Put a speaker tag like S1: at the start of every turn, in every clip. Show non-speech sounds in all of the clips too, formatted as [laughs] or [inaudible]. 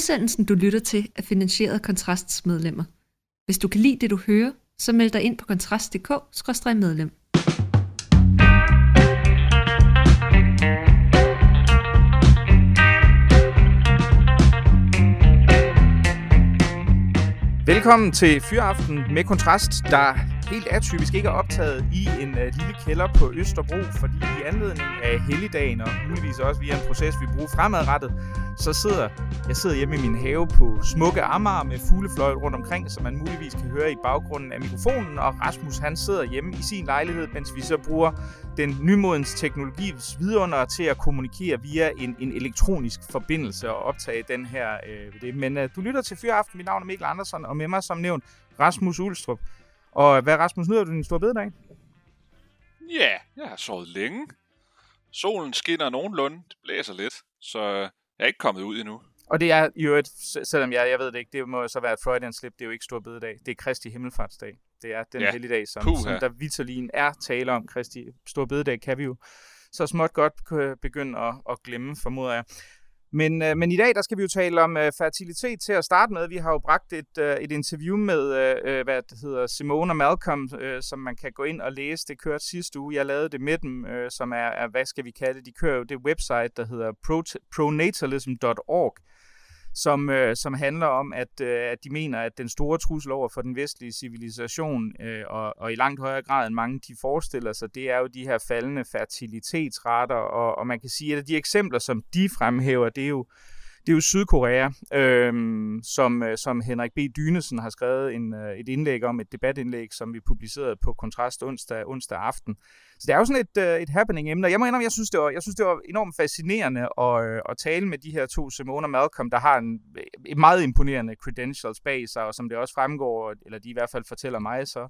S1: Udsendelsen, du lytter til, er finansieret af Kontrasts medlemmer. Hvis du kan lide det, du hører, så meld dig ind på kontrast.dk-medlem.
S2: Velkommen til Fyraften med Kontrast, der helt atypisk ikke er optaget i en uh, lille kælder på Østerbro, fordi i anledning af helligdagen, og muligvis også via en proces, vi bruger fremadrettet, så sidder jeg sidder hjemme i min have på smukke Amager med fuglefløjt rundt omkring, som man muligvis kan høre i baggrunden af mikrofonen, og Rasmus han sidder hjemme i sin lejlighed, mens vi så bruger den nymodens teknologis vidunder til at kommunikere via en, en elektronisk forbindelse og optage den her øh, det. Men øh, du lytter til Fyraften, mit navn er Mikkel Andersen, og med mig som nævnt Rasmus Ulstrup. Og hvad, Rasmus, nyder du din store bededag?
S3: Ja, jeg har sovet længe. Solen skinner nogenlunde, det blæser lidt, så jeg er ikke kommet ud endnu.
S2: Og det er jo et, selvom jeg, jeg ved det ikke, det må så være et Freudian slip, det er jo ikke stor bededag. Det er Kristi Himmelfartsdag. Det er den ja. helligdag, som, som der Vitalin er tale om. Kristi Stor Bededag kan vi jo så småt godt begynde at, at glemme, formoder jeg. Men, øh, men i dag der skal vi jo tale om øh, fertilitet til at starte med. Vi har jo bragt et, øh, et interview med øh, øh, hvad det hedder, Simone og Malcolm, øh, som man kan gå ind og læse. Det kørte sidste uge. Jeg lavede det med dem, øh, som er, er, hvad skal vi kalde det? De kører jo det website, der hedder pronatalism.org, som, øh, som handler om, at, øh, at de mener, at den store trussel over for den vestlige civilisation, øh, og, og i langt højere grad end mange de forestiller sig, det er jo de her faldende fertilitetsrater, og, og man kan sige, at de eksempler, som de fremhæver, det er jo det er jo Sydkorea, øhm, øh, som, som Henrik B. Dynesen har skrevet en, øh, et indlæg om, et debatindlæg, som vi publicerede på Kontrast onsdag, onsdag aften. Så det er jo sådan et, øh, et happening-emne, jeg må indrømme, jeg synes, det var, jeg synes, det var enormt fascinerende at, øh, at tale med de her to, Simone og Malcolm, der har en, et meget imponerende credentials bag sig, og som det også fremgår, eller de i hvert fald fortæller mig, så,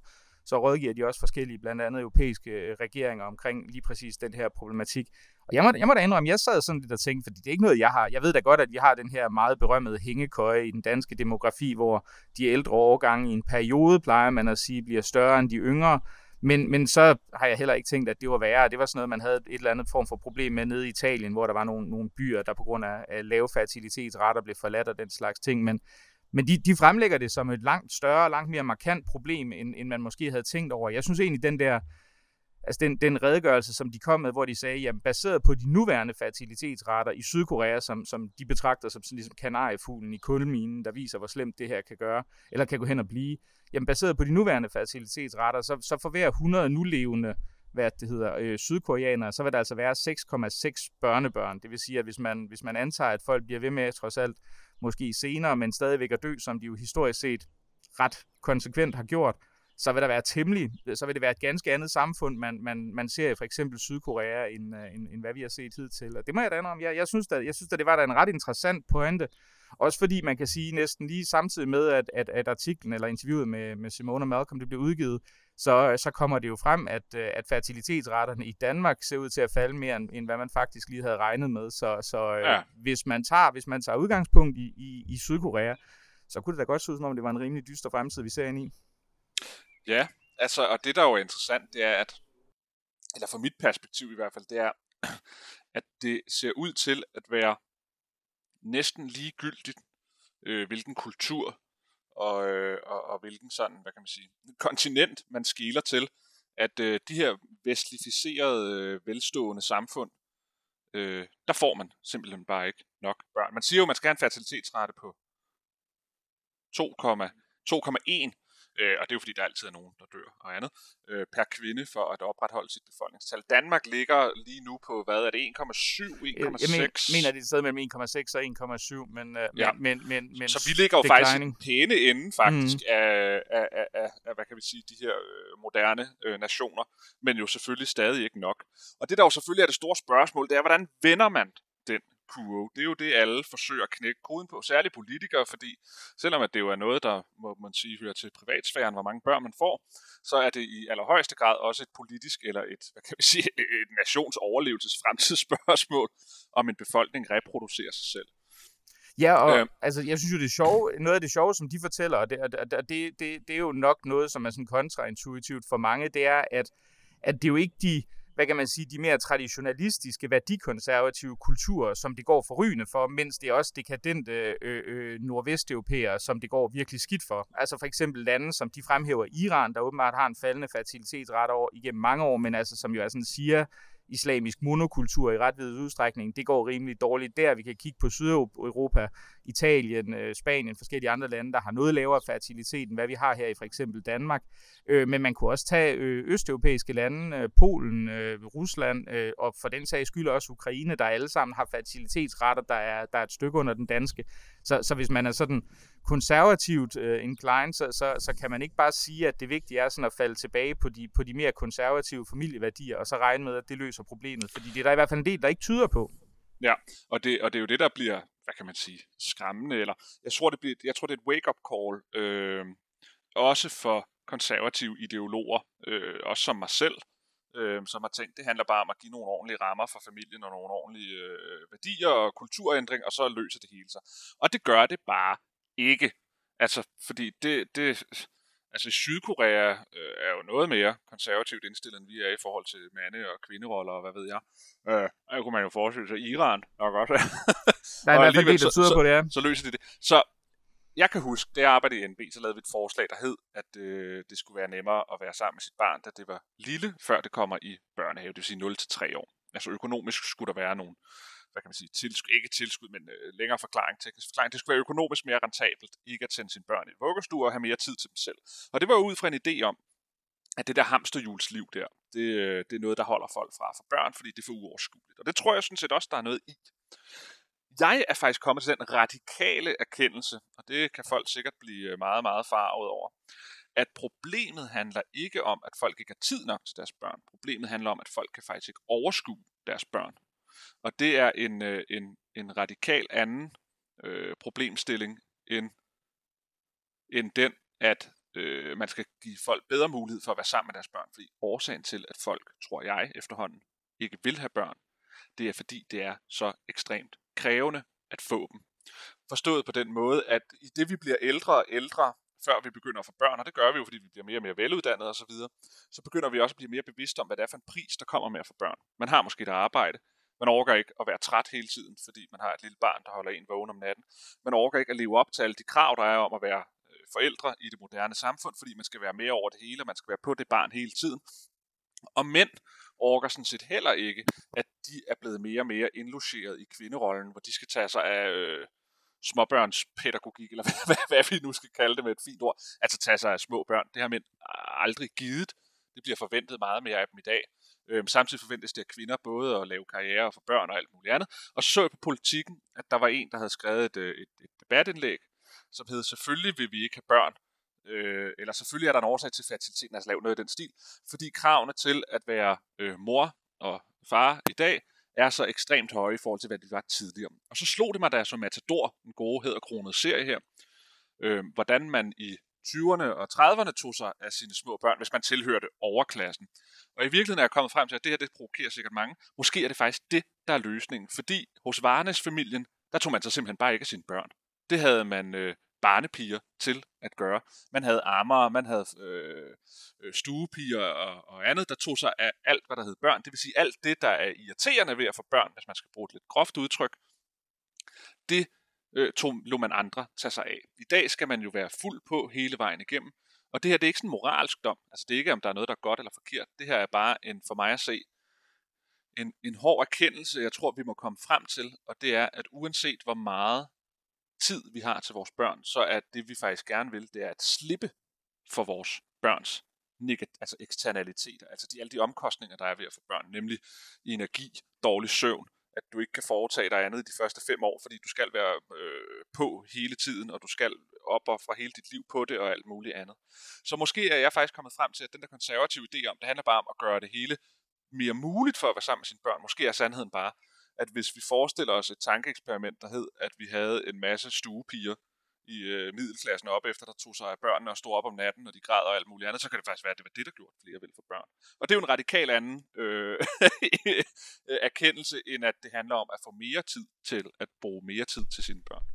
S2: så rådgiver de også forskellige, blandt andet europæiske øh, regeringer omkring lige præcis den her problematik. Og jeg må, jeg må da indrømme, jeg sad sådan lidt og tænkte, fordi det er ikke noget, jeg har. Jeg ved da godt, at vi har den her meget berømmede hængekøje i den danske demografi, hvor de ældre årgange i en periode, plejer man at sige, bliver større end de yngre. Men, men så har jeg heller ikke tænkt, at det var værre. Det var sådan noget, man havde et eller andet form for problem med nede i Italien, hvor der var nogle, nogle byer, der på grund af, af lave fertilitetsrater blev forladt og den slags ting. Men, men de, de fremlægger det som et langt større, langt mere markant problem, end, end man måske havde tænkt over. Jeg synes egentlig, den der altså den, den redegørelse, som de kom med, hvor de sagde, jamen baseret på de nuværende fertilitetsrater i Sydkorea, som, som de betragter som sådan ligesom kanariefuglen i kulminen, der viser, hvor slemt det her kan gøre, eller kan gå hen og blive, jamen baseret på de nuværende fertilitetsrater, så, så for hver 100 nulevende hvad det hedder, øh, sydkoreanere, så vil der altså være 6,6 børnebørn. Det vil sige, at hvis man, hvis man antager, at folk bliver ved med, trods alt, måske senere, men stadigvæk at dø, som de jo historisk set ret konsekvent har gjort, så vil der være temmelig, så vil det være et ganske andet samfund, man, man, man ser i for eksempel Sydkorea, end, øh, end, end hvad vi har set hidtil. Og det må jeg da om. Jeg, jeg synes, da, jeg synes da, det var da en ret interessant pointe. Også fordi man kan sige næsten lige samtidig med, at, at, at artiklen eller interviewet med, med Simone og Malcolm det blev udgivet, så, så kommer det jo frem, at, øh, at fertilitetsraterne i Danmark ser ud til at falde mere, end, end hvad man faktisk lige havde regnet med. Så, så øh, ja. hvis, man tager, hvis man tager udgangspunkt i, i, i Sydkorea, så kunne det da godt se ud, som om det var en rimelig dyster fremtid, vi ser ind i.
S3: Ja, altså, og det der jo er interessant, det er, at, eller fra mit perspektiv i hvert fald, det er, [clears throat] at det ser ud til at være næsten ligegyldigt, øh, hvilken kultur og, øh, og, og hvilken sådan, hvad kan man sige, kontinent man skiller til, at øh, de her vestlificerede, øh, velstående samfund, øh, der får man simpelthen bare ikke nok børn. Man siger jo, at man skal have en fertilitetsrate på 2,1 øh, og det er jo fordi, der altid er nogen, der dør og andet, øh, per kvinde for at opretholde sit befolkningstal. Danmark ligger lige nu på, hvad er det, 1,7, 1,6?
S2: Jeg mener, det er et sted mellem 1,6 og 1,7, men, øh, ja. men, men, men,
S3: Så vi ligger jo declining. faktisk pæne ende faktisk mm. af, af, af, af, af, hvad kan vi sige, de her øh, moderne øh, nationer, men jo selvfølgelig stadig ikke nok. Og det der jo selvfølgelig er det store spørgsmål, det er, hvordan vender man den kurve. Det er jo det, alle forsøger at knække koden på, særligt politikere, fordi selvom at det jo er noget, der må man sige hører til privatsfæren, hvor mange børn man får, så er det i allerhøjeste grad også et politisk eller et, hvad kan vi sige, [laughs] et nations overlevelses fremtidsspørgsmål, om en befolkning reproducerer sig selv.
S2: Ja, og øh. altså, jeg synes jo, det er sjove, noget af det sjove, som de fortæller, og det, og det, det, det er jo nok noget, som er sådan kontraintuitivt for mange, det er, at, at det er jo ikke de, hvad kan man sige, de mere traditionalistiske, værdikonservative kulturer, som det går forrygende for, mens det er også dekadente øh, øh, nordvesteuropæere, som det går virkelig skidt for. Altså for eksempel lande, som de fremhæver Iran, der åbenbart har en faldende fertilitetsret over igennem mange år, men altså som jo er sådan siger, islamisk monokultur i ret vid udstrækning. Det går rimelig dårligt der. Vi kan kigge på Sydeuropa, Italien, øh, Spanien, forskellige andre lande, der har noget lavere fertilitet, end hvad vi har her i for eksempel Danmark. Øh, men man kunne også tage øh, østeuropæiske lande, øh, Polen, øh, Rusland øh, og for den sags skyld også Ukraine, der alle sammen har fertilitetsretter, der er, der er et stykke under den danske. Så, så hvis man er sådan konservativt inclined, så, så, så kan man ikke bare sige, at det vigtige er sådan at falde tilbage på de, på de mere konservative familieværdier, og så regne med, at det løser problemet. Fordi det er der i hvert fald en del, der ikke tyder på.
S3: Ja, og det, og det er jo det, der bliver, hvad kan man sige, skræmmende, eller jeg tror, det, bliver, jeg tror, det er et wake-up call, øh, også for konservative ideologer, øh, også som mig selv, øh, som har tænkt, det handler bare om at give nogle ordentlige rammer for familien og nogle ordentlige øh, værdier og kulturændring, og så løser det hele sig. Og det gør det bare ikke. Altså, fordi det, det altså Sydkorea øh, er jo noget mere konservativt indstillet, end vi er i forhold til mande- og kvinderoller, og hvad ved jeg. Øh, der kunne man jo forestille sig Iran nok også. [laughs]
S2: Der er i hvert fald det, der tyder
S3: så,
S2: på det, ja.
S3: Så, så løser de det. Så jeg kan huske, da jeg arbejdede i NB, så lavede vi et forslag, der hed, at øh, det skulle være nemmere at være sammen med sit barn, da det var lille, før det kommer i børnehave, det vil sige 0-3 år. Altså økonomisk skulle der være nogle, hvad kan man sige, tilskud, ikke tilskud, men øh, længere forklaring, teknisk forklaring. Det skulle være økonomisk mere rentabelt, ikke at sende sine børn i vuggestue og have mere tid til dem selv. Og det var ud fra en idé om, at det der hamsterhjulsliv der, det, øh, det er noget, der holder folk fra for børn, fordi det er for uoverskueligt. Og det tror jeg sådan set også, der er noget i. Jeg er faktisk kommet til den radikale erkendelse, og det kan folk sikkert blive øh, meget, meget farvet over, at problemet handler ikke om, at folk ikke har tid nok til deres børn. Problemet handler om, at folk kan faktisk ikke overskue deres børn. Og det er en, øh, en, en radikal anden øh, problemstilling end, end den, at øh, man skal give folk bedre mulighed for at være sammen med deres børn. Fordi årsagen til, at folk, tror jeg efterhånden, ikke vil have børn, det er fordi, det er så ekstremt krævende at få dem. Forstået på den måde, at i det vi bliver ældre og ældre, før vi begynder at få børn, og det gør vi jo, fordi vi bliver mere og mere veluddannede osv., så, videre, så begynder vi også at blive mere bevidste om, hvad det er for en pris, der kommer med at få børn. Man har måske et arbejde, man overgår ikke at være træt hele tiden, fordi man har et lille barn, der holder en vågen om natten. Man overgår ikke at leve op til alle de krav, der er om at være øh, forældre i det moderne samfund, fordi man skal være mere over det hele, og man skal være på det barn hele tiden. Og mænd orker sådan set heller ikke, at de er blevet mere og mere indlogeret i kvinderollen, hvor de skal tage sig af øh, småbørnspædagogik, eller [laughs] hvad, hvad, hvad vi nu skal kalde det med et fint ord, altså tage sig af små børn. Det har mænd aldrig givet. Det bliver forventet meget mere af dem i dag. Øhm, samtidig forventes det af kvinder både at lave karriere og få børn og alt muligt andet. Og så så jeg på politikken, at der var en, der havde skrevet et, øh, et, et debatindlæg, som hed, selvfølgelig vil vi ikke have børn, øh, eller selvfølgelig er der en årsag til fertiliteten, altså lave noget i den stil, fordi kravene til at være øh, mor og far i dag er så ekstremt høje i forhold til, hvad det var tidligere. Og så slog det mig, da jeg så Matador, en gode hedderkronet serie her, øh, hvordan man i 20'erne og 30'erne tog sig af sine små børn, hvis man tilhørte overklassen. Og i virkeligheden er jeg kommet frem til, at det her det provokerer sikkert mange. Måske er det faktisk det, der er løsningen. Fordi hos Varnes familien, der tog man sig simpelthen bare ikke af sine børn. Det havde man øh, barnepiger til at gøre. Man havde armer, man havde øh, øh, stuepiger og, og andet, der tog sig af alt, hvad der hed børn. Det vil sige alt det, der er irriterende ved at få børn, hvis man skal bruge et lidt groft udtryk. Det øh, tog, lå man andre tage sig af. I dag skal man jo være fuld på hele vejen igennem. Og det her det er ikke sådan en moralsk dom. Altså det er ikke, om der er noget, der er godt eller forkert. Det her er bare en, for mig at se, en, en hård erkendelse, jeg tror, vi må komme frem til. Og det er, at uanset hvor meget tid vi har til vores børn, så er det, vi faktisk gerne vil, det er at slippe for vores børns negat- altså eksternaliteter, altså de, alle de omkostninger, der er ved at få børn, nemlig energi, dårlig søvn, at du ikke kan foretage dig andet i de første fem år, fordi du skal være øh, på hele tiden, og du skal op og fra hele dit liv på det og alt muligt andet. Så måske er jeg faktisk kommet frem til, at den der konservative idé om, det handler bare om at gøre det hele mere muligt for at være sammen med sine børn. Måske er sandheden bare, at hvis vi forestiller os et tankeeksperiment, der hed, at vi havde en masse stuepiger, i øh, middelklassen op efter, der tog sig af børnene og stod op om natten, og de græd og alt muligt andet, så kan det faktisk være, at det var det, der gjorde flere vil for børn. Og det er jo en radikal anden øh, [laughs] øh, erkendelse, end at det handler om at få mere tid til at bruge mere tid til sine børn.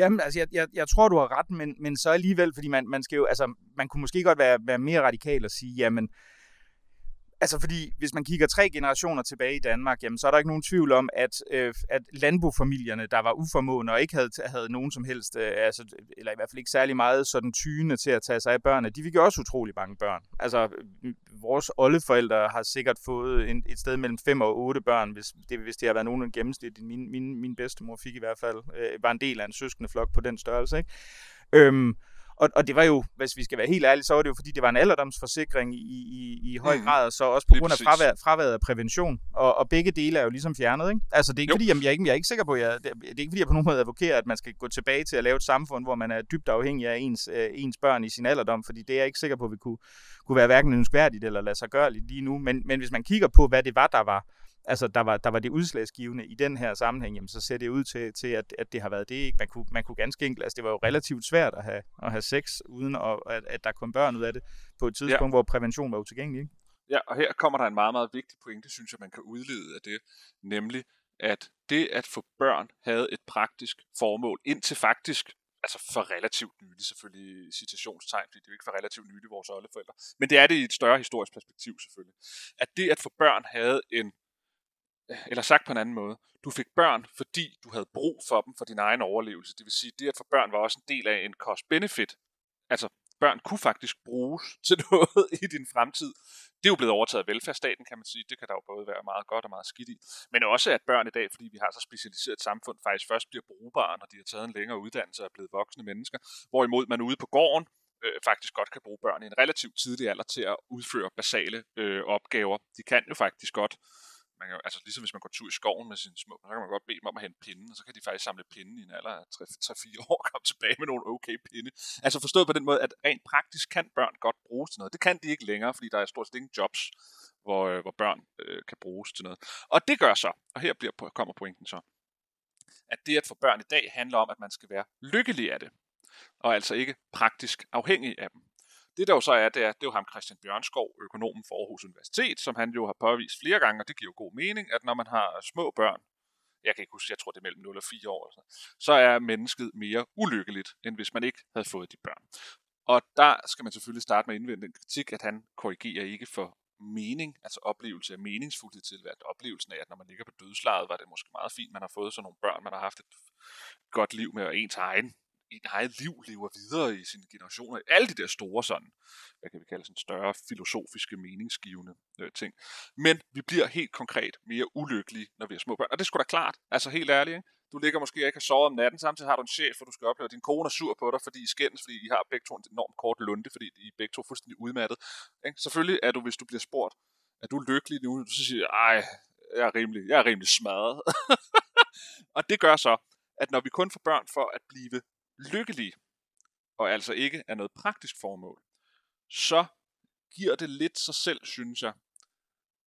S2: Jamen, altså, jeg, jeg, jeg tror, du har ret, men, men så alligevel, fordi man, man skal jo, altså, man kunne måske godt være, være mere radikal og sige, jamen, Altså fordi, hvis man kigger tre generationer tilbage i Danmark, jamen, så er der ikke nogen tvivl om, at, øh, at landbofamilierne, der var uformående og ikke havde, havde nogen som helst, øh, altså, eller i hvert fald ikke særlig meget sådan tyne til at tage sig af børnene, de fik jo også utrolig mange børn. Altså, vores oldeforældre har sikkert fået en, et sted mellem 5 og 8 børn, hvis det, hvis det har været nogen en gennemsnit. Min, min, min bedstemor fik i hvert fald, øh, var en del af en søskende flok på den størrelse. Ikke? Øhm, og, og det var jo, hvis vi skal være helt ærlige, så var det jo fordi, det var en alderdomsforsikring i, i, i høj mm. grad, og så også på grund af fravær, fraværet af prævention. Og, og begge dele er jo ligesom fjernet, ikke? Altså, det er ikke jo. fordi, jamen, jeg, er ikke, jeg er ikke sikker på, jeg, det, det er ikke fordi, jeg på nogen måde advokerer, at man skal gå tilbage til at lave et samfund, hvor man er dybt afhængig af ens, øh, ens børn i sin alderdom, fordi det er jeg ikke sikker på, at vi kunne, kunne være hverken ønskværdigt eller lade sig gøre lige nu. Men, men hvis man kigger på, hvad det var, der var altså, der var, der var det udslagsgivende i den her sammenhæng, jamen, så ser det ud til, til at, at det har været det. Ikke? Man, kunne, man kunne ganske enkelt, altså det var jo relativt svært at have, at have sex, uden at, at, at der kom børn ud af det, på et tidspunkt, ja. hvor prævention var utilgængelig. Ikke?
S3: Ja, og her kommer der en meget, meget vigtig pointe, synes jeg, man kan udlede af det, nemlig at det at få børn havde et praktisk formål, indtil faktisk altså for relativt nylig selvfølgelig citationstegn, fordi det er jo ikke for relativt nylig vores oldeforældre, men det er det i et større historisk perspektiv selvfølgelig, at det at få børn havde en eller sagt på en anden måde, du fik børn, fordi du havde brug for dem for din egen overlevelse. Det vil sige, det at få børn var også en del af en cost-benefit. Altså, børn kunne faktisk bruges [laughs] til noget i din fremtid. Det er jo blevet overtaget af velfærdsstaten, kan man sige. Det kan der jo både være meget godt og meget skidt i. Men også at børn i dag, fordi vi har så specialiseret et samfund, faktisk først bliver brugbare, når de har taget en længere uddannelse og er blevet voksne mennesker. Hvorimod man ude på gården øh, faktisk godt kan bruge børn i en relativt tidlig alder til at udføre basale øh, opgaver. De kan jo faktisk godt man kan, altså ligesom hvis man går tur i skoven med sine små, så kan man godt bede dem om at hente pinden, og så kan de faktisk samle pinden i en alder af 3-4 år og komme tilbage med nogle okay pinde. Altså forstået på den måde, at rent praktisk kan børn godt bruges til noget. Det kan de ikke længere, fordi der er stort set ingen jobs, hvor, øh, hvor børn øh, kan bruges til noget. Og det gør så, og her bliver, kommer pointen så, at det at få børn i dag handler om, at man skal være lykkelig af det, og altså ikke praktisk afhængig af dem. Det der jo så er, det er, det er jo ham Christian Bjørnskov, økonomen for Aarhus Universitet, som han jo har påvist flere gange, og det giver jo god mening, at når man har små børn, jeg kan ikke huske, jeg tror det er mellem 0 og 4 år, så er mennesket mere ulykkeligt, end hvis man ikke havde fået de børn. Og der skal man selvfølgelig starte med at indvende den kritik, at han korrigerer ikke for mening, altså oplevelse af meningsfuldhed til at oplevelsen af, at når man ligger på dødslaget, var det måske meget fint, man har fået sådan nogle børn, man har haft et godt liv med, og ens egen en eget liv lever videre i sine generationer. Alle de der store sådan, hvad kan vi kalde sådan større filosofiske meningsgivende øh, ting. Men vi bliver helt konkret mere ulykkelige, når vi er små børn. Og det skulle da klart. Altså helt ærligt, ikke? Du ligger måske ikke har sovet om natten, samtidig har du en chef, hvor du skal opleve, at din kone er sur på dig, fordi I skændes, fordi I har begge to en enormt kort lunde, fordi I begge to fuldstændig udmattet. Ikke? Selvfølgelig er du, hvis du bliver spurgt, er du lykkelig nu? Så siger jeg, ej, jeg er rimelig, jeg er rimelig smadret. [laughs] og det gør så, at når vi kun får børn for at blive lykkelige, og altså ikke er noget praktisk formål, så giver det lidt sig selv, synes jeg,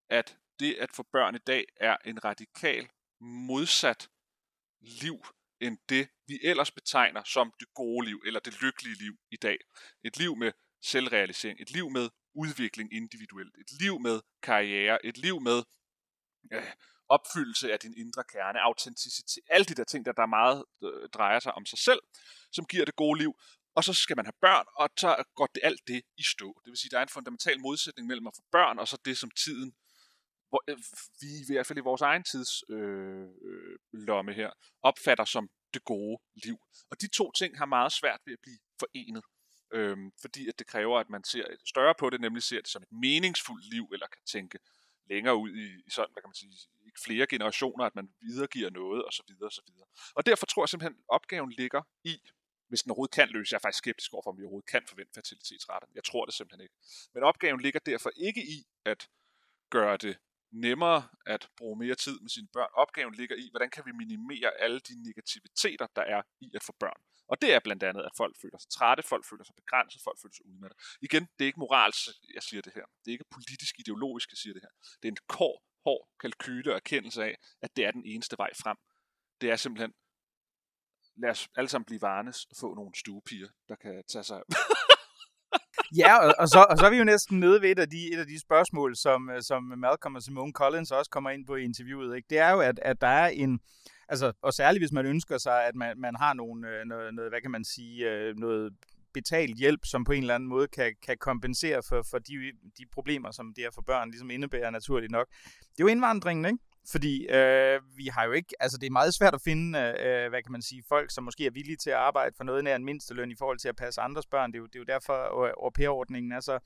S3: at det at få børn i dag er en radikal modsat liv end det, vi ellers betegner som det gode liv, eller det lykkelige liv i dag. Et liv med selvrealisering, et liv med udvikling individuelt, et liv med karriere, et liv med øh, opfyldelse af din indre kerne, autenticitet, alle de der ting, der, der meget øh, drejer sig om sig selv, som giver det gode liv. Og så skal man have børn, og så går det alt det i stå. Det vil sige, der er en fundamental modsætning mellem at få børn, og så det, som tiden, hvor, øh, vi i hvert fald i vores egen tids øh, øh, lomme her, opfatter som det gode liv. Og de to ting har meget svært ved at blive forenet. øh, fordi at det kræver, at man ser øh, større på det, nemlig ser det som et meningsfuldt liv, eller kan tænke længere ud i, i sådan, hvad kan man sige, i flere generationer, at man videregiver noget, og så videre, og så videre. Og derfor tror jeg simpelthen, at opgaven ligger i, hvis den overhovedet kan løse, jeg er faktisk skeptisk over, om vi overhovedet kan forvente fertilitetsretten. Jeg tror det simpelthen ikke. Men opgaven ligger derfor ikke i at gøre det nemmere at bruge mere tid med sine børn. Opgaven ligger i, hvordan kan vi minimere alle de negativiteter, der er i at få børn. Og det er blandt andet, at folk føler sig trætte, folk føler sig begrænset, folk føler sig udmattet. Igen, det er ikke moralsk, jeg siger det her. Det er ikke politisk ideologisk, jeg siger det her. Det er en kår, hård kalkyle og erkendelse af, at det er den eneste vej frem. Det er simpelthen, lad os alle sammen blive varnes og få nogle stuepiger, der kan tage sig [laughs]
S2: ja, og, og, så, og så er vi jo næsten nede ved et af de, et af de spørgsmål, som, øh, som Malcolm og Simone Collins også kommer ind på i interviewet. Ikke? Det er jo, at, at der er en, altså, og særligt hvis man ønsker sig, at man, man har nogle, øh, noget, noget, hvad kan man sige, øh, noget betalt hjælp, som på en eller anden måde kan, kan kompensere for, for de, de problemer, som det er for børn ligesom indebærer naturligt nok. Det er jo indvandringen, ikke? Fordi øh, vi har jo ikke, altså det er meget svært at finde, øh, hvad kan man sige, folk, som måske er villige til at arbejde for noget nær en mindsteløn i forhold til at passe andres børn. Det er jo, det er jo derfor, at au pair-ordningen er så,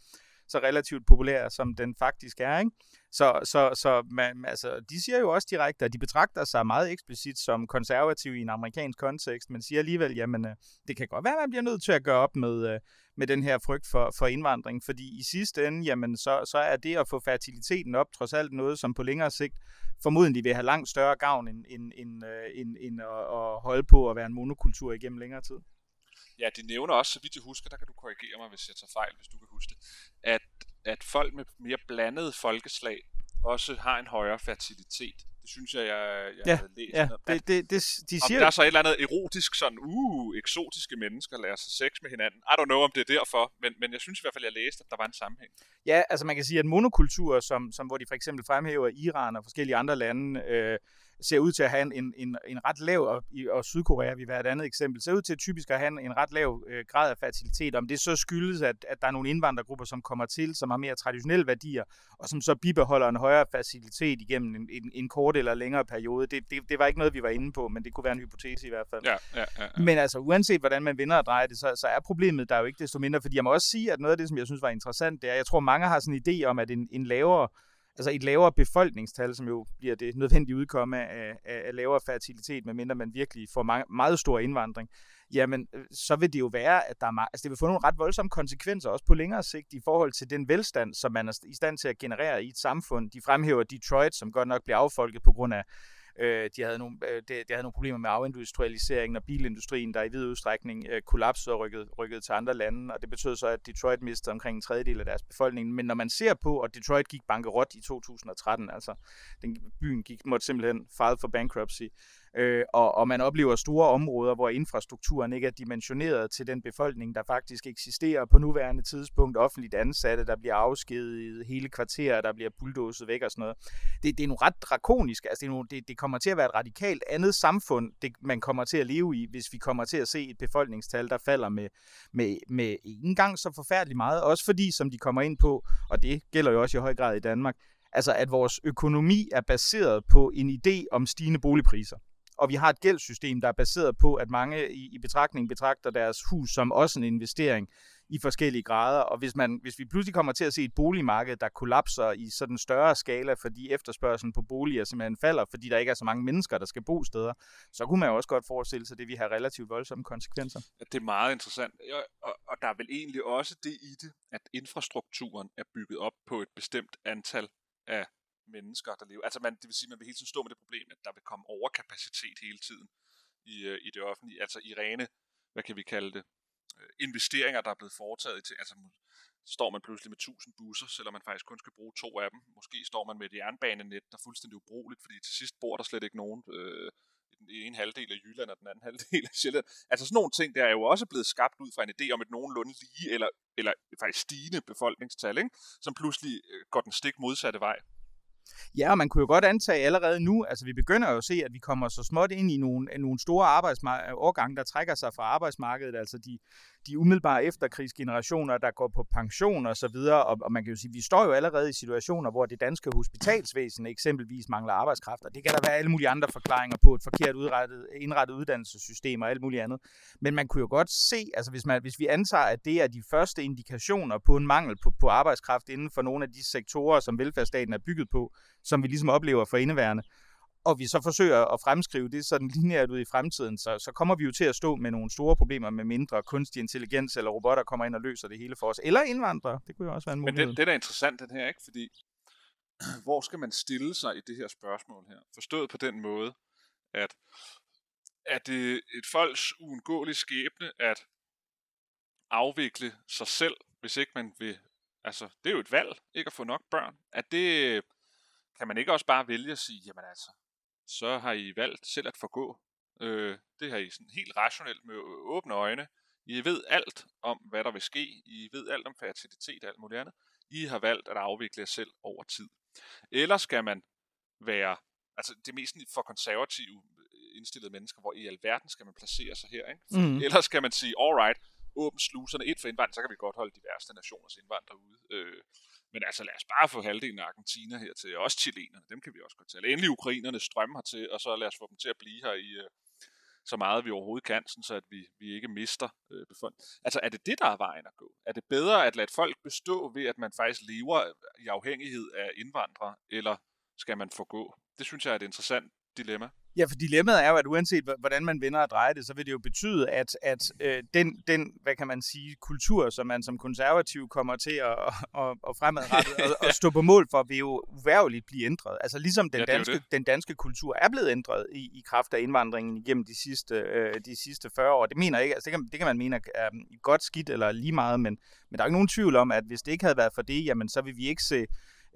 S2: så relativt populær, som den faktisk er. Ikke? Så, så, så man, altså, de siger jo også direkte, at de betragter sig meget eksplicit som konservative i en amerikansk kontekst, men siger alligevel, jamen øh, det kan godt være, at man bliver nødt til at gøre op med, øh, med den her frygt for, for indvandring, fordi i sidste ende, jamen så, så er det at få fertiliteten op trods alt noget, som på længere sigt formodentlig vil have langt større gavn end, end, end, øh, end, end at, at holde på at være en monokultur igennem længere tid.
S3: Ja, de nævner også, så vidt jeg husker, der kan du korrigere mig, hvis jeg tager fejl, hvis du kan huske det, at, at folk med mere blandede folkeslag også har en højere fertilitet. Det synes jeg, jeg, jeg
S2: ja,
S3: havde læst.
S2: Ja, det, det, det, de siger...
S3: Om der er så et eller andet erotisk, sådan, uh, eksotiske mennesker lærer sig sex med hinanden. I don't know, om det er derfor, men, men jeg synes i hvert fald, jeg læste, at der var en sammenhæng.
S2: Ja, altså man kan sige, at monokulturer, som, som hvor de for eksempel fremhæver Iran og forskellige andre lande, øh, ser ud til at have en, en, en ret lav, og, og Sydkorea vil være et andet eksempel, ser ud til at typisk at have en, en ret lav øh, grad af fertilitet. Om det så skyldes, at, at der er nogle indvandrergrupper, som kommer til, som har mere traditionelle værdier, og som så bibeholder en højere fertilitet igennem en, en, en kort eller længere periode. Det, det, det var ikke noget, vi var inde på, men det kunne være en hypotese i hvert fald.
S3: Ja, ja, ja, ja.
S2: Men altså, uanset hvordan man vinder og drejer det, så, så er problemet der jo ikke desto mindre, fordi jeg må også sige, at noget af det, som jeg synes var interessant, det er, jeg tror, mange har sådan en idé om, at en, en lavere altså et lavere befolkningstal, som jo bliver det nødvendige udkomme af, af, af lavere fertilitet, medmindre man virkelig får meget, meget stor indvandring, jamen øh, så vil det jo være, at der er, altså det vil få nogle ret voldsomme konsekvenser, også på længere sigt, i forhold til den velstand, som man er i stand til at generere i et samfund. De fremhæver Detroit, som godt nok bliver affolket på grund af Øh, de, havde nogle, øh, de, de havde nogle problemer med afindustrialiseringen og bilindustrien, der i vid udstrækning øh, kollapsede og rykkede, rykkede til andre lande, og det betød så, at Detroit mistede omkring en tredjedel af deres befolkning. Men når man ser på, at Detroit gik bankerot i 2013, altså den, byen gik, måtte simpelthen file for bankruptcy, øh, og, og man oplever store områder, hvor infrastrukturen ikke er dimensioneret til den befolkning, der faktisk eksisterer. På nuværende tidspunkt, offentligt ansatte, der bliver afskediget, hele kvarterer, der bliver bulldozet væk og sådan noget. Det, det er nu ret drakonisk, altså det, er nu, det, det kommer til at være et radikalt andet samfund, det, man kommer til at leve i, hvis vi kommer til at se et befolkningstal, der falder med, med, med ikke engang så forfærdeligt meget, også fordi, som de kommer ind på, og det gælder jo også i høj grad i Danmark, altså at vores økonomi er baseret på en idé om stigende boligpriser og vi har et gældssystem, der er baseret på, at mange i, i betragtning betragter deres hus som også en investering i forskellige grader, og hvis, man, hvis vi pludselig kommer til at se et boligmarked, der kollapser i sådan en større skala, fordi efterspørgselen på boliger simpelthen falder, fordi der ikke er så mange mennesker, der skal bo steder, så kunne man jo også godt forestille sig, at det vi har relativt voldsomme konsekvenser.
S3: Det er meget interessant, og, og der er vel egentlig også det i det, at infrastrukturen er bygget op på et bestemt antal af mennesker, der lever. Altså man, det vil sige, at man vil hele tiden stå med det problem, at der vil komme overkapacitet hele tiden i, øh, i det offentlige. Altså i rene, hvad kan vi kalde det, øh, investeringer, der er blevet foretaget til, altså så står man pludselig med 1000 busser, selvom man faktisk kun skal bruge to af dem. Måske står man med et jernbanenet, der er fuldstændig ubrugeligt, fordi til sidst bor der slet ikke nogen øh, i den ene halvdel af Jylland og den anden halvdel af Sjælland. Altså sådan nogle ting, der er jo også blevet skabt ud fra en idé om et nogenlunde lige, eller, eller faktisk stigende befolkningstal, ikke? som pludselig øh, går den stik modsatte vej.
S2: Ja, og man kunne jo godt antage allerede nu, altså vi begynder jo at se, at vi kommer så småt ind i nogle, nogle store arbejdsårgange, der trækker sig fra arbejdsmarkedet, altså de, de umiddelbare efterkrigsgenerationer, der går på pension og så videre, og, og man kan jo sige, vi står jo allerede i situationer, hvor det danske hospitalsvæsen eksempelvis mangler arbejdskraft, og det kan der være alle mulige andre forklaringer på, et forkert udrettet, indrettet uddannelsessystem og alt muligt andet. Men man kunne jo godt se, altså hvis, man, hvis vi antager, at det er de første indikationer på en mangel på, på arbejdskraft inden for nogle af de sektorer, som velfærdsstaten er bygget på, som vi ligesom oplever for indeværende, og vi så forsøger at fremskrive det sådan lineært ud i fremtiden, så, så kommer vi jo til at stå med nogle store problemer med mindre kunstig intelligens, eller robotter kommer ind og løser det hele for os, eller indvandrere, det kunne jo også være en mulighed.
S3: Men det, det er interessant, den her, ikke? Fordi, [clears throat] hvor skal man stille sig i det her spørgsmål her? Forstået på den måde, at er det et folks uundgåelige skæbne at afvikle sig selv, hvis ikke man vil, altså det er jo et valg, ikke at få nok børn, at det, kan man ikke også bare vælge at sige, jamen altså, så har I valgt selv at forgå. Øh, det har I sådan helt rationelt med åbne øjne. I ved alt om, hvad der vil ske. I ved alt om fertilitet og alt muligt andet. I har valgt at afvikle jer selv over tid. Eller skal man være, altså det er mest for konservative indstillede mennesker, hvor i alverden skal man placere sig her. Ikke? Mm. Eller skal man sige, alright, åbne sluserne ind for indvandring, så kan vi godt holde de værste nationers indvandrere ude. Øh, men altså lad os bare få halvdelen af Argentina her til, også chilenerne, dem kan vi også godt tale. Endelig ukrainerne strømmer til, og så lad os få dem til at blive her i, øh, så meget vi overhovedet kan, så at vi, vi ikke mister øh, befolkningen. Altså er det det, der er vejen at gå? Er det bedre at lade folk bestå ved, at man faktisk lever i afhængighed af indvandrere, eller skal man forgå? Det synes jeg er et interessant dilemma.
S2: Ja, for dilemmaet er jo, at uanset hvordan man vender og drejer det, så vil det jo betyde, at, at øh, den, den, hvad kan man sige, kultur, som man som konservativ kommer til at, [laughs] at, at fremadrette og, [laughs] og stå på mål for, vil jo uværligt blive ændret. Altså ligesom den, ja, danske, det. den danske kultur er blevet ændret i, i kraft af indvandringen igennem de sidste, øh, de sidste 40 år. Det mener jeg ikke, altså det kan, det kan man mene er godt skidt eller lige meget, men, men der er ikke nogen tvivl om, at hvis det ikke havde været for det, jamen så vil vi ikke se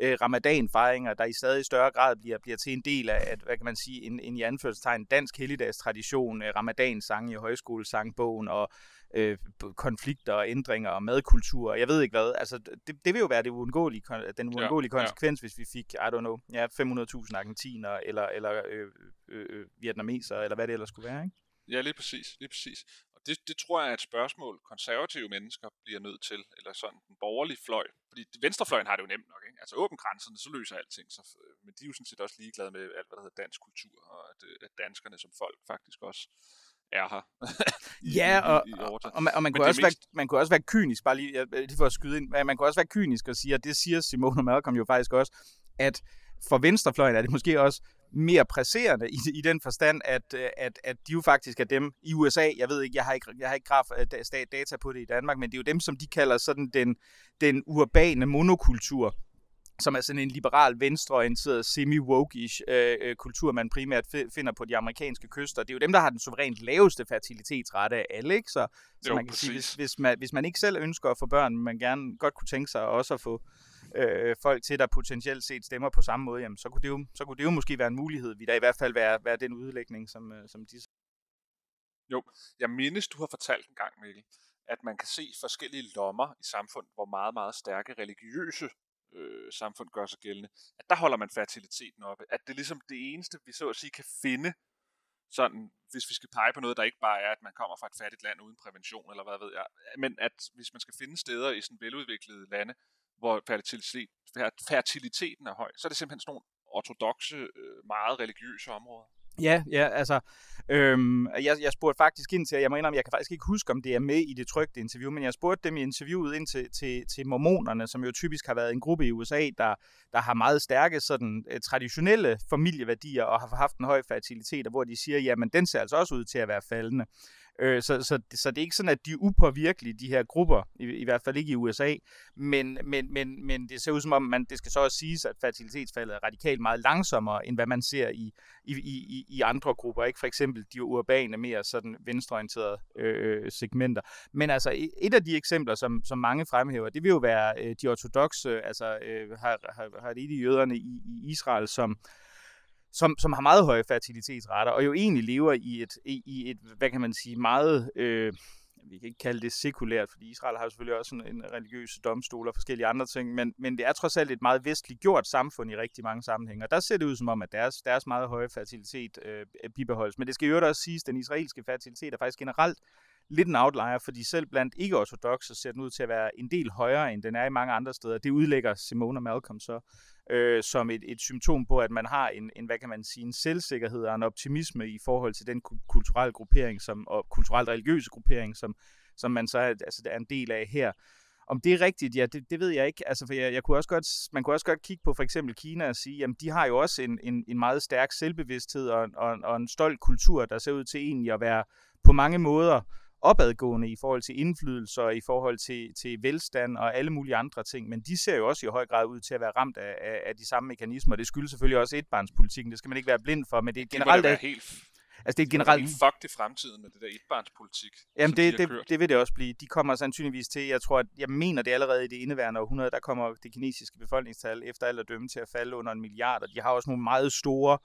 S2: øh, ramadanfejringer, der i stadig større grad bliver, bliver til en del af, at, hvad kan man sige, en, en i anførselstegn dansk helligdagstradition, øh, ramadansange i højskolesangbogen og øh, konflikter og ændringer og madkultur, jeg ved ikke hvad. Altså, det, det vil jo være det uundgåelige, den uundgåelige ja, konsekvens, ja. hvis vi fik, I don't know, ja, 500.000 argentiner eller, eller øh, øh, øh, vietnameser, eller hvad det ellers skulle være, ikke?
S3: Ja, lige præcis, lige præcis. Og det, det tror jeg er et spørgsmål, konservative mennesker bliver nødt til, eller sådan den borgerlige fløj. Fordi venstrefløjen har det jo nemt nok, ikke? Altså åbn grænserne, så løser alting. Så, men de er jo sådan set også ligeglade med alt, hvad der hedder dansk kultur, og at, øh, at danskerne som folk faktisk også er her. [laughs]
S2: i, ja, og, i, i og, og, man, og man, kunne også mest... være, man kunne også være kynisk, bare lige, lige for at skyde ind, man kunne også være kynisk og sige, og det siger Simone Malcolm jo faktisk også, at for venstrefløjen er det måske også mere presserende i, i den forstand, at, øh, at, at de jo faktisk er dem i USA, jeg ved ikke, jeg har ikke, jeg har ikke graf, øh, data på det i Danmark, men det er jo dem, som de kalder sådan den, den urbane monokultur, som er sådan en liberal, venstreorienteret, semi-wokish øh, øh kultur, man primært finder på de amerikanske kyster. Det er jo dem, der har den suverænt laveste fertilitetsrate af alle, ikke? Så, så jo, man kan præcis. sige, hvis, hvis, man, hvis man ikke selv ønsker at få børn, men man gerne godt kunne tænke sig også at få, øh, øh, folk til, der potentielt set stemmer på samme måde, jamen, så, kunne det jo, så kunne det jo måske være en mulighed. Vi der i hvert fald være, være den udlægning, som, øh, som de...
S3: Jo, jeg mindes, du har fortalt en gang, Mikkel, at man kan se forskellige lommer i samfundet, hvor meget, meget stærke religiøse øh, samfund gør sig gældende, at der holder man fertiliteten oppe. At det er ligesom det eneste, vi så at sige kan finde, sådan, hvis vi skal pege på noget, der ikke bare er, at man kommer fra et fattigt land uden prævention, eller hvad ved jeg, men at hvis man skal finde steder i sådan veludviklede lande, hvor fertilitet, fertiliteten er høj, så er det simpelthen sådan nogle ortodoxe, øh, meget religiøse områder.
S2: Ja, ja, altså, øhm, jeg, jeg spurgte faktisk ind til, jeg må indrømme, jeg kan faktisk ikke huske, om det er med i det trygte interview, men jeg spurgte dem i interviewet ind til, til, til mormonerne, som jo typisk har været en gruppe i USA, der, der har meget stærke sådan, øh, traditionelle familieværdier og har haft en høj fertilitet, og hvor de siger, jamen den ser altså også ud til at være faldende. Øh, så, så, så det er ikke sådan, at de er upåvirkelige, de her grupper, i, i hvert fald ikke i USA, men, men, men, men det ser ud som om, man, det skal så også siges, at fertilitetsfaldet er radikalt meget langsommere, end hvad man ser i, i, i, i andre grupper, ikke for eksempel de urbane, mere sådan venstreorienterede øh, øh segmenter. Men altså, et af de eksempler, som, som mange fremhæver, det vil jo være øh, de ortodoxe, altså øh, har, har, har det de jøderne i, i Israel, som som, som har meget høje fertilitetsrater, og jo egentlig lever i et, i, i et hvad kan man sige, meget, øh, vi kan ikke kalde det sekulært, fordi Israel har jo selvfølgelig også en, en religiøs domstol og forskellige andre ting, men, men det er trods alt et meget vestligt gjort samfund i rigtig mange sammenhænge, og der ser det ud som om, at deres, deres meget høje fertilitet øh, bibeholdes. Men det skal jo også siges, at den israelske fertilitet er faktisk generelt lidt en outlier, fordi selv blandt ikke-ortodoxe ser den ud til at være en del højere, end den er i mange andre steder. Det udlægger Simone og Malcolm så øh, som et, et symptom på, at man har en, en, hvad kan man sige, en selvsikkerhed og en optimisme i forhold til den kulturelle gruppering, som, og kulturelt religiøse gruppering, som, som man så altså, er en del af her. Om det er rigtigt, ja, det, det ved jeg ikke. Altså, for jeg, jeg kunne også godt, man kunne også godt kigge på for eksempel Kina og sige, jamen de har jo også en, en, en meget stærk selvbevidsthed og, og, og en stolt kultur, der ser ud til egentlig at være på mange måder opadgående i forhold til indflydelse og i forhold til, til velstand og alle mulige andre ting, men de ser jo også i høj grad ud til at være ramt af, af, af de samme mekanismer. Det skyldes selvfølgelig også etbarnspolitikken, det skal man ikke være blind for, men det er generelt...
S3: Det helt
S2: Altså det er generelt...
S3: Det er i fremtiden med det der etbarnspolitik,
S2: Jamen det, de det, det vil det også blive. De kommer sandsynligvis til, jeg tror, at jeg mener det allerede i det indeværende århundrede, der kommer det kinesiske befolkningstal efter alt at dømme til at falde under en milliard, og de har også nogle meget store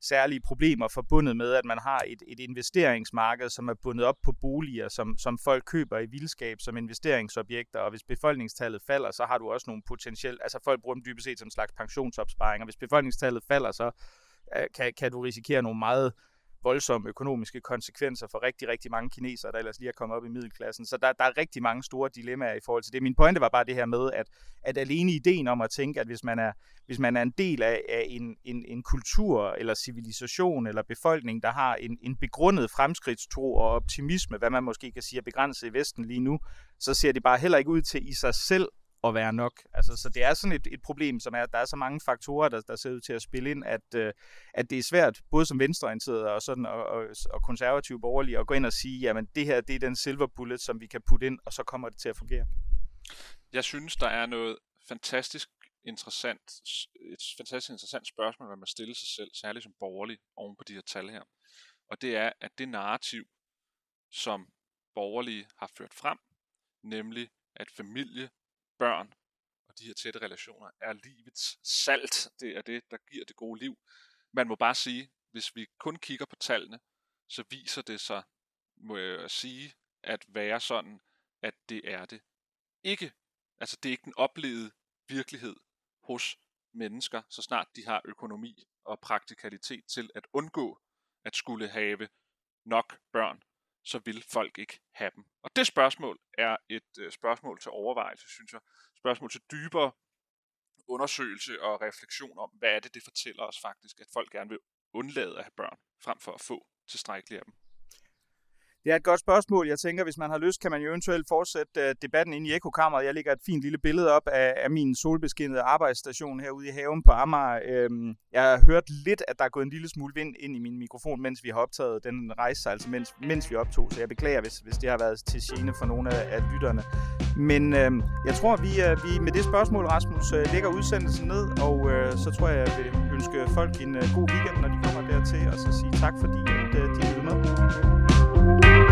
S2: særlige problemer forbundet med, at man har et, et investeringsmarked, som er bundet op på boliger, som, som folk køber i vildskab som investeringsobjekter, og hvis befolkningstallet falder, så har du også nogle potentielle, altså folk bruger dem dybest set som en slags pensionsopsparing, og hvis befolkningstallet falder, så øh, kan, kan du risikere nogle meget voldsomme økonomiske konsekvenser for rigtig, rigtig mange kinesere, der ellers lige er kommet op i middelklassen. Så der, der er rigtig mange store dilemmaer i forhold til det. Min pointe var bare det her med, at, at alene ideen om at tænke, at hvis man er, hvis man er en del af, af en, en, en kultur eller civilisation eller befolkning, der har en, en begrundet fremskridtstro og optimisme, hvad man måske kan sige er begrænset i Vesten lige nu, så ser det bare heller ikke ud til i sig selv at være nok. Altså, så det er sådan et, et problem, som er, at der er så mange faktorer, der, der ser ud til at spille ind, at, øh, at det er svært, både som venstreorienteret og, sådan, og, og, og konservative borgerlige, at gå ind og sige, jamen det her, det er den silver bullet, som vi kan putte ind, og så kommer det til at fungere.
S3: Jeg synes, der er noget fantastisk interessant, et fantastisk interessant spørgsmål, man må stille sig selv, særligt som borgerlig, oven på de her tal her. Og det er, at det narrativ, som borgerlige har ført frem, nemlig at familie børn og de her tætte relationer er livets salt. Det er det, der giver det gode liv. Man må bare sige, hvis vi kun kigger på tallene, så viser det sig, må jeg sige, at være sådan, at det er det ikke. Altså det er ikke den oplevede virkelighed hos mennesker, så snart de har økonomi og praktikalitet til at undgå at skulle have nok børn så vil folk ikke have dem. Og det spørgsmål er et øh, spørgsmål til overvejelse, synes jeg. Spørgsmål til dybere undersøgelse og refleksion om, hvad er det, det fortæller os faktisk, at folk gerne vil undlade at have børn, frem for at få tilstrækkeligt af dem.
S2: Det er et godt spørgsmål. Jeg tænker, hvis man har lyst, kan man jo eventuelt fortsætte øh, debatten inde i ekokammeret. Jeg lægger et fint lille billede op af, af min solbeskinnede arbejdsstation herude i haven på Amager. Øhm, jeg har hørt lidt, at der er gået en lille smule vind ind i min mikrofon, mens vi har optaget den rejse, altså mens, mens vi optog. Så jeg beklager, hvis, hvis det har været til gene for nogle af, af lytterne. Men øhm, jeg tror, vi, øh, vi med det spørgsmål, Rasmus, øh, lægger udsendelsen ned, og så tror jeg, jeg vil ønske folk en god weekend, når de kommer dertil, og så sige tak, fordi at, uh, de lyttede med. Bye.